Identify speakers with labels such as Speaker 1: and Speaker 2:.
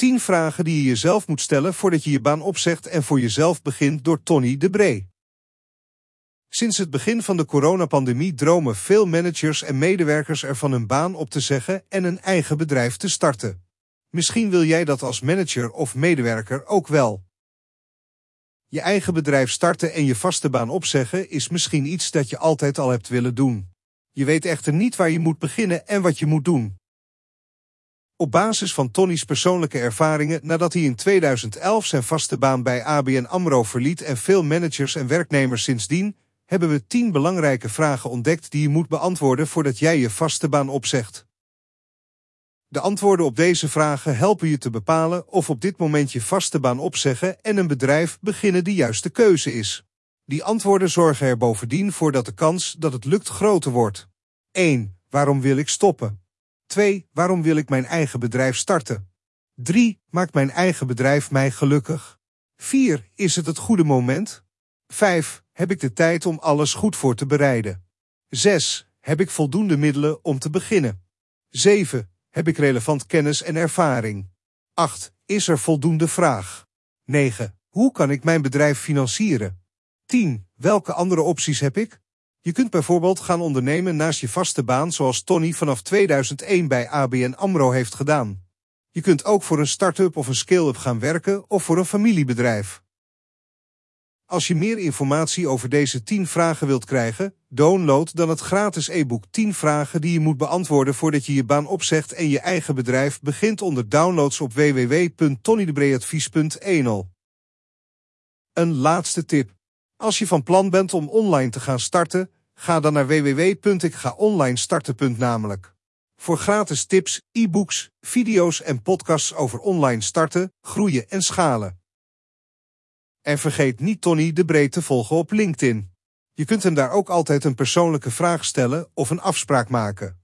Speaker 1: 10 vragen die je jezelf moet stellen voordat je je baan opzegt en voor jezelf begint door Tony de Bree. Sinds het begin van de coronapandemie dromen veel managers en medewerkers ervan hun baan op te zeggen en een eigen bedrijf te starten. Misschien wil jij dat als manager of medewerker ook wel. Je eigen bedrijf starten en je vaste baan opzeggen is misschien iets dat je altijd al hebt willen doen. Je weet echter niet waar je moet beginnen en wat je moet doen. Op basis van Tonny's persoonlijke ervaringen nadat hij in 2011 zijn vaste baan bij ABN AMRO verliet en veel managers en werknemers sindsdien, hebben we 10 belangrijke vragen ontdekt die je moet beantwoorden voordat jij je vaste baan opzegt. De antwoorden op deze vragen helpen je te bepalen of op dit moment je vaste baan opzeggen en een bedrijf beginnen de juiste keuze is. Die antwoorden zorgen er bovendien voor dat de kans dat het lukt groter wordt. 1. Waarom wil ik stoppen? 2. Waarom wil ik mijn eigen bedrijf starten? 3. Maakt mijn eigen bedrijf mij gelukkig? 4. Is het het goede moment? 5. Heb ik de tijd om alles goed voor te bereiden? 6. Heb ik voldoende middelen om te beginnen? 7. Heb ik relevant kennis en ervaring? 8. Is er voldoende vraag? 9. Hoe kan ik mijn bedrijf financieren? 10. Welke andere opties heb ik? Je kunt bijvoorbeeld gaan ondernemen naast je vaste baan zoals Tony vanaf 2001 bij ABN AMRO heeft gedaan. Je kunt ook voor een start-up of een scale-up gaan werken of voor een familiebedrijf. Als je meer informatie over deze 10 vragen wilt krijgen, download dan het gratis e-book 10 vragen die je moet beantwoorden voordat je je baan opzegt en je eigen bedrijf begint onder downloads op www.tonydebreadvies.nl. Een laatste tip. Als je van plan bent om online te gaan starten, ga dan naar www.ikgaonlinestarten. namelijk. Voor gratis tips, e-books, video's en podcasts over online starten, groeien en schalen. En vergeet niet Tony de Breed te volgen op LinkedIn. Je kunt hem daar ook altijd een persoonlijke vraag stellen of een afspraak maken.